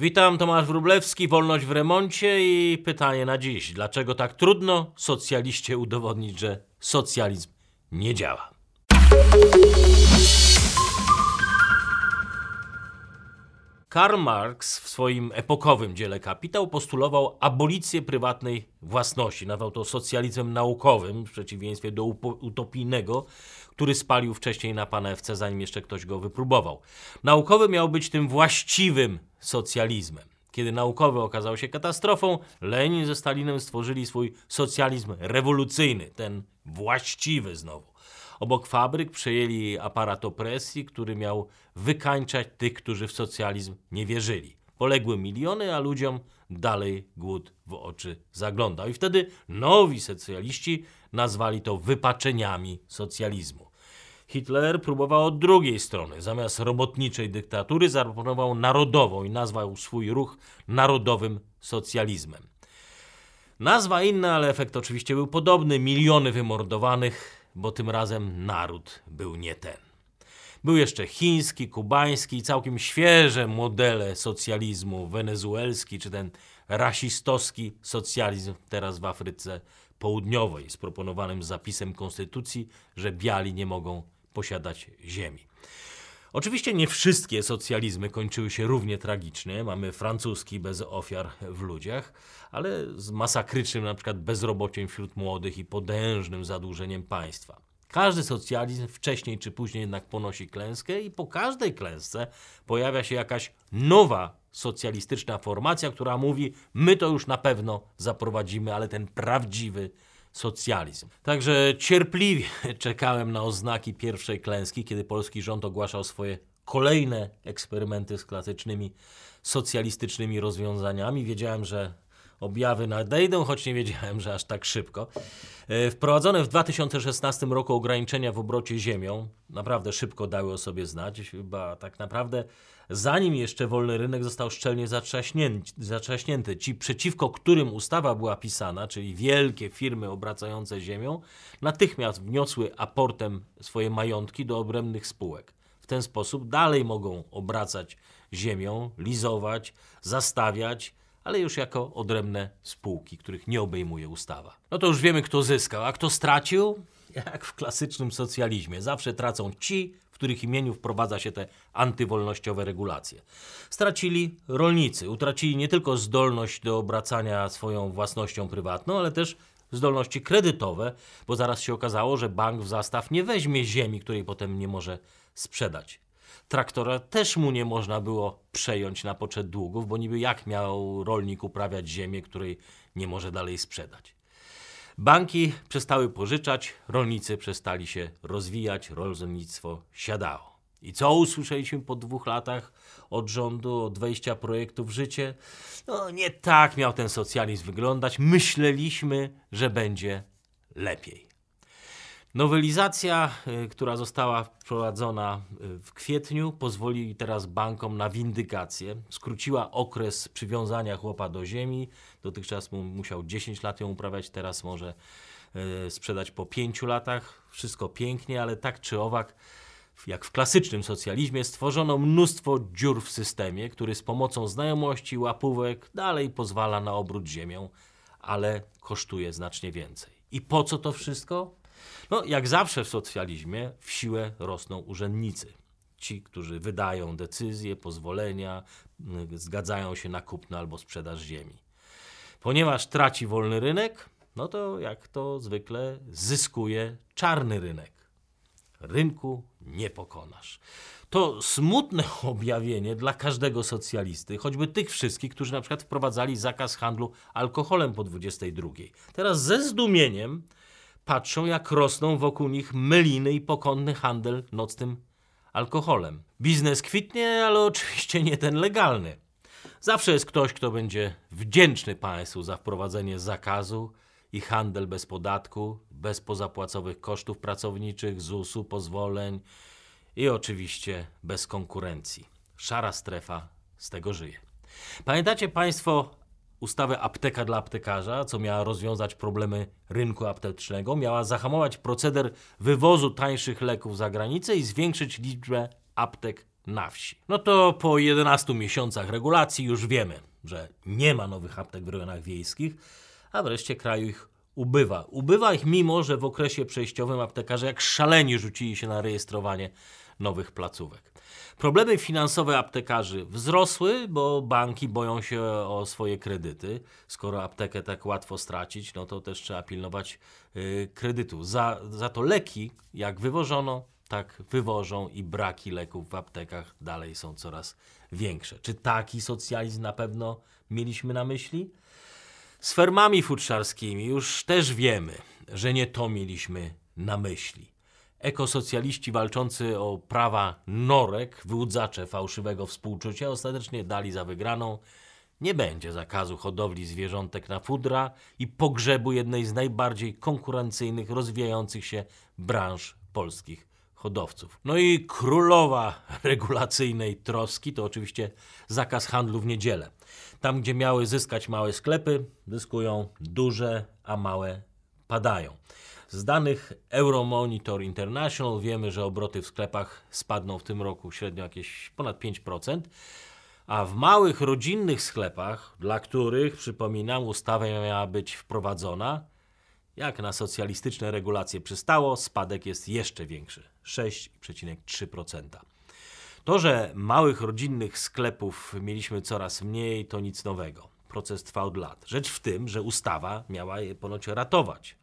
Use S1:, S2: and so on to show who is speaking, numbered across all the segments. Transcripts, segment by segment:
S1: Witam, Tomasz Wróblewski, Wolność w remoncie i pytanie na dziś. Dlaczego tak trudno socjaliście udowodnić, że socjalizm nie działa? Karl Marx w swoim epokowym dziele Kapitał postulował abolicję prywatnej własności. Nazwał to socjalizmem naukowym, w przeciwieństwie do utopijnego, który spalił wcześniej na panewce, zanim jeszcze ktoś go wypróbował. Naukowy miał być tym właściwym socjalizmem. Kiedy naukowy okazał się katastrofą, Lenin ze Stalinem stworzyli swój socjalizm rewolucyjny, ten właściwy znowu. Obok fabryk przejęli aparat opresji, który miał wykańczać tych, którzy w socjalizm nie wierzyli. Poległy miliony, a ludziom dalej głód w oczy zaglądał. I wtedy nowi socjaliści nazwali to wypaczeniami socjalizmu. Hitler próbował od drugiej strony. Zamiast robotniczej dyktatury zaproponował narodową i nazwał swój ruch narodowym socjalizmem. Nazwa inna, ale efekt oczywiście był podobny. Miliony wymordowanych, bo tym razem naród był nie ten. Był jeszcze chiński, kubański i całkiem świeże modele socjalizmu, wenezuelski czy ten rasistowski socjalizm teraz w Afryce Południowej z proponowanym zapisem konstytucji, że biali nie mogą posiadać ziemi. Oczywiście nie wszystkie socjalizmy kończyły się równie tragicznie. Mamy francuski bez ofiar w ludziach, ale z masakrycznym na przykład bezrobociem wśród młodych i potężnym zadłużeniem państwa. Każdy socjalizm wcześniej czy później jednak ponosi klęskę i po każdej klęsce pojawia się jakaś nowa socjalistyczna formacja, która mówi: My to już na pewno zaprowadzimy, ale ten prawdziwy socjalizm. Także cierpliwie czekałem na oznaki pierwszej klęski, kiedy polski rząd ogłaszał swoje kolejne eksperymenty z klasycznymi socjalistycznymi rozwiązaniami. Wiedziałem, że objawy nadejdą, choć nie wiedziałem, że aż tak szybko. E, wprowadzone w 2016 roku ograniczenia w obrocie ziemią naprawdę szybko dały o sobie znać. Chyba tak naprawdę zanim jeszcze wolny rynek został szczelnie zatrzaśnięty. Ci przeciwko którym ustawa była pisana, czyli wielkie firmy obracające ziemią, natychmiast wniosły aportem swoje majątki do odrębnych spółek. W ten sposób dalej mogą obracać ziemią, lizować, zastawiać, ale już jako odrębne spółki, których nie obejmuje ustawa. No to już wiemy, kto zyskał, a kto stracił? Jak w klasycznym socjalizmie. Zawsze tracą ci, w których imieniu wprowadza się te antywolnościowe regulacje. Stracili rolnicy, utracili nie tylko zdolność do obracania swoją własnością prywatną, ale też zdolności kredytowe, bo zaraz się okazało, że bank w zastaw nie weźmie ziemi, której potem nie może sprzedać. Traktora też mu nie można było przejąć na poczet długów, bo niby jak miał rolnik uprawiać ziemię, której nie może dalej sprzedać. Banki przestały pożyczać, rolnicy przestali się rozwijać, rolnictwo siadało. I co usłyszeliśmy po dwóch latach od rządu, od wejścia projektu w życie? No nie tak miał ten socjalizm wyglądać. Myśleliśmy, że będzie lepiej. Nowelizacja, y, która została wprowadzona y, w kwietniu, pozwoli teraz bankom na windykację. Skróciła okres przywiązania chłopa do ziemi. Dotychczas musiał 10 lat ją uprawiać, teraz może y, sprzedać po 5 latach. Wszystko pięknie, ale tak czy owak, jak w klasycznym socjalizmie, stworzono mnóstwo dziur w systemie, który z pomocą znajomości, łapówek dalej pozwala na obrót ziemią, ale kosztuje znacznie więcej. I po co to wszystko? No, jak zawsze w socjalizmie, w siłę rosną urzędnicy. Ci, którzy wydają decyzje, pozwolenia, zgadzają się na kupno albo sprzedaż ziemi. Ponieważ traci wolny rynek, no to jak to zwykle zyskuje czarny rynek. Rynku nie pokonasz. To smutne objawienie dla każdego socjalisty, choćby tych wszystkich, którzy na przykład wprowadzali zakaz handlu alkoholem po 22. Teraz ze zdumieniem patrzą, jak rosną wokół nich meliny i pokonny handel nocnym alkoholem. Biznes kwitnie, ale oczywiście nie ten legalny. Zawsze jest ktoś, kto będzie wdzięczny państwu za wprowadzenie zakazu i handel bez podatku, bez pozapłacowych kosztów pracowniczych, ZUS-u, pozwoleń i oczywiście bez konkurencji. Szara strefa z tego żyje. Pamiętacie Państwo ustawę apteka dla aptekarza, co miała rozwiązać problemy rynku aptecznego, miała zahamować proceder wywozu tańszych leków za granicę i zwiększyć liczbę aptek na wsi. No to po 11 miesiącach regulacji już wiemy, że nie ma nowych aptek w rejonach wiejskich, a wreszcie kraju ich ubywa. Ubywa ich mimo, że w okresie przejściowym aptekarze jak szaleni rzucili się na rejestrowanie nowych placówek. Problemy finansowe aptekarzy wzrosły, bo banki boją się o swoje kredyty. Skoro aptekę tak łatwo stracić, no to też trzeba pilnować yy, kredytu. Za, za to leki, jak wywożono, tak wywożą i braki leków w aptekach dalej są coraz większe. Czy taki socjalizm na pewno mieliśmy na myśli? Z fermami futrzarskimi już też wiemy, że nie to mieliśmy na myśli. Ekosocjaliści walczący o prawa norek, wyłudzacze fałszywego współczucia ostatecznie dali za wygraną. Nie będzie zakazu hodowli zwierzątek na fudra i pogrzebu jednej z najbardziej konkurencyjnych, rozwijających się branż polskich hodowców. No i królowa regulacyjnej troski to oczywiście zakaz handlu w niedzielę. Tam, gdzie miały zyskać małe sklepy, zyskują duże, a małe padają. Z danych Euromonitor International wiemy, że obroty w sklepach spadną w tym roku średnio jakieś ponad 5%, a w małych rodzinnych sklepach, dla których, przypominam, ustawa miała być wprowadzona, jak na socjalistyczne regulacje przystało, spadek jest jeszcze większy 6,3%. To, że małych rodzinnych sklepów mieliśmy coraz mniej, to nic nowego. Proces trwa od lat. Rzecz w tym, że ustawa miała je ponoć ratować.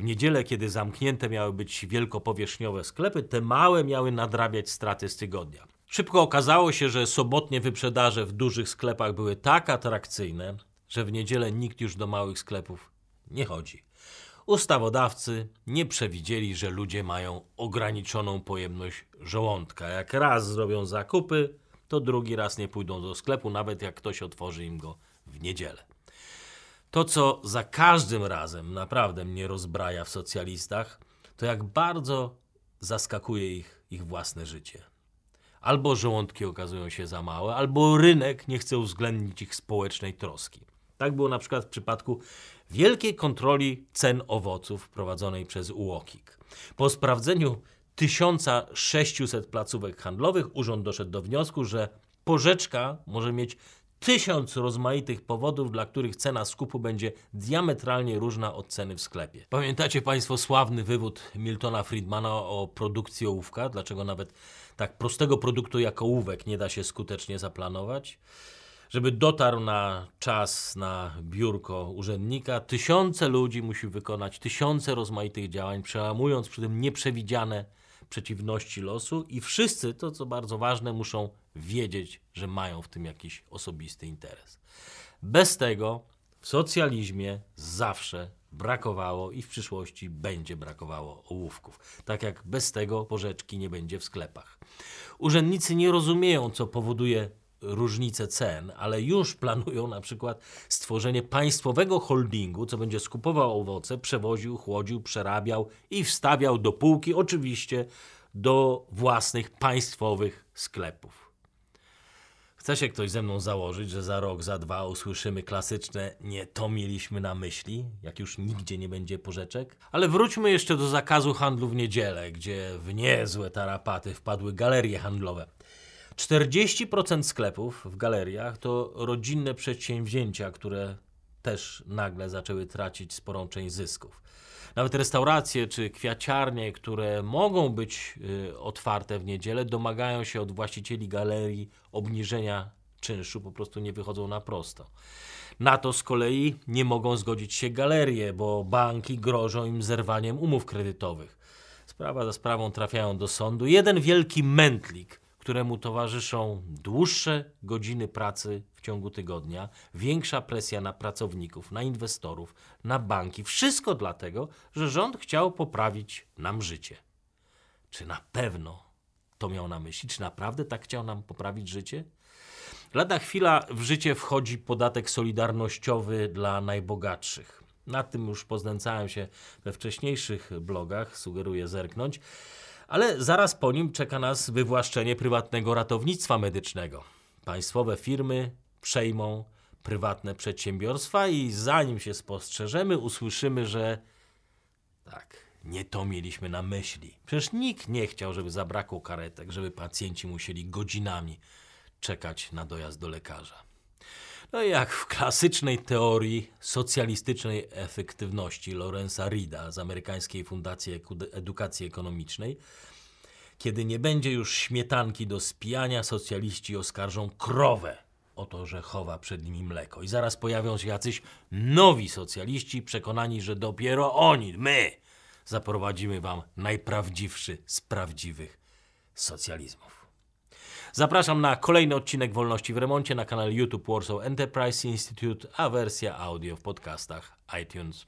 S1: W niedzielę, kiedy zamknięte miały być wielkopowierzchniowe sklepy, te małe miały nadrabiać straty z tygodnia. Szybko okazało się, że sobotnie wyprzedaże w dużych sklepach były tak atrakcyjne, że w niedzielę nikt już do małych sklepów nie chodzi. Ustawodawcy nie przewidzieli, że ludzie mają ograniczoną pojemność żołądka. Jak raz zrobią zakupy, to drugi raz nie pójdą do sklepu, nawet jak ktoś otworzy im go w niedzielę. To, co za każdym razem naprawdę mnie rozbraja w socjalistach, to jak bardzo zaskakuje ich ich własne życie. Albo żołądki okazują się za małe, albo rynek nie chce uwzględnić ich społecznej troski. Tak było na przykład w przypadku wielkiej kontroli cen owoców prowadzonej przez UOKiK. Po sprawdzeniu 1600 placówek handlowych urząd doszedł do wniosku, że porzeczka może mieć tysiąc rozmaitych powodów, dla których cena skupu będzie diametralnie różna od ceny w sklepie. Pamiętacie Państwo sławny wywód Miltona Friedmana o produkcji ołówka? Dlaczego nawet tak prostego produktu jak ołówek nie da się skutecznie zaplanować? Żeby dotarł na czas na biurko urzędnika, tysiące ludzi musi wykonać tysiące rozmaitych działań, przełamując przy tym nieprzewidziane przeciwności losu i wszyscy, to co bardzo ważne, muszą wiedzieć, że mają w tym jakiś osobisty interes. Bez tego w socjalizmie zawsze brakowało i w przyszłości będzie brakowało ołówków. Tak jak bez tego porzeczki nie będzie w sklepach. Urzędnicy nie rozumieją, co powoduje różnice cen, ale już planują na przykład stworzenie państwowego holdingu, co będzie skupował owoce, przewoził, chłodził, przerabiał i wstawiał do półki, oczywiście do własnych państwowych sklepów. Chce się ktoś ze mną założyć, że za rok, za dwa usłyszymy klasyczne nie to mieliśmy na myśli, jak już nigdzie nie będzie porzeczek? Ale wróćmy jeszcze do zakazu handlu w niedzielę, gdzie w niezłe tarapaty wpadły galerie handlowe. 40% sklepów w galeriach to rodzinne przedsięwzięcia, które też nagle zaczęły tracić sporą część zysków. Nawet restauracje czy kwiaciarnie, które mogą być y, otwarte w niedzielę, domagają się od właścicieli galerii obniżenia czynszu, po prostu nie wychodzą na prosto. Na to z kolei nie mogą zgodzić się galerie, bo banki grożą im zerwaniem umów kredytowych. Sprawa za sprawą trafiają do sądu. Jeden wielki mętlik któremu towarzyszą dłuższe godziny pracy w ciągu tygodnia, większa presja na pracowników, na inwestorów, na banki. Wszystko dlatego, że rząd chciał poprawić nam życie. Czy na pewno to miał na myśli? Czy naprawdę tak chciał nam poprawić życie? Lada chwila w życie wchodzi podatek solidarnościowy dla najbogatszych. Nad tym już poznęcałem się we wcześniejszych blogach, sugeruję zerknąć ale zaraz po nim czeka nas wywłaszczenie prywatnego ratownictwa medycznego. Państwowe firmy przejmą prywatne przedsiębiorstwa i zanim się spostrzeżemy, usłyszymy, że tak, Nie to mieliśmy na myśli. Przecież nikt nie chciał, żeby zabrakło karetek, żeby pacjenci musieli godzinami czekać na dojazd do lekarza. No jak w klasycznej teorii socjalistycznej efektywności Lorenza Rida z Amerykańskiej Fundacji Edukacji Ekonomicznej, kiedy nie będzie już śmietanki do spijania, socjaliści oskarżą krowę o to, że chowa przed nimi mleko. I zaraz pojawią się jacyś nowi socjaliści przekonani, że dopiero oni, my, zaprowadzimy wam najprawdziwszy z prawdziwych socjalizmów. Zapraszam na kolejny odcinek Wolności w Remoncie na kanale YouTube Warsaw Enterprise Institute, a wersja audio w podcastach iTunes.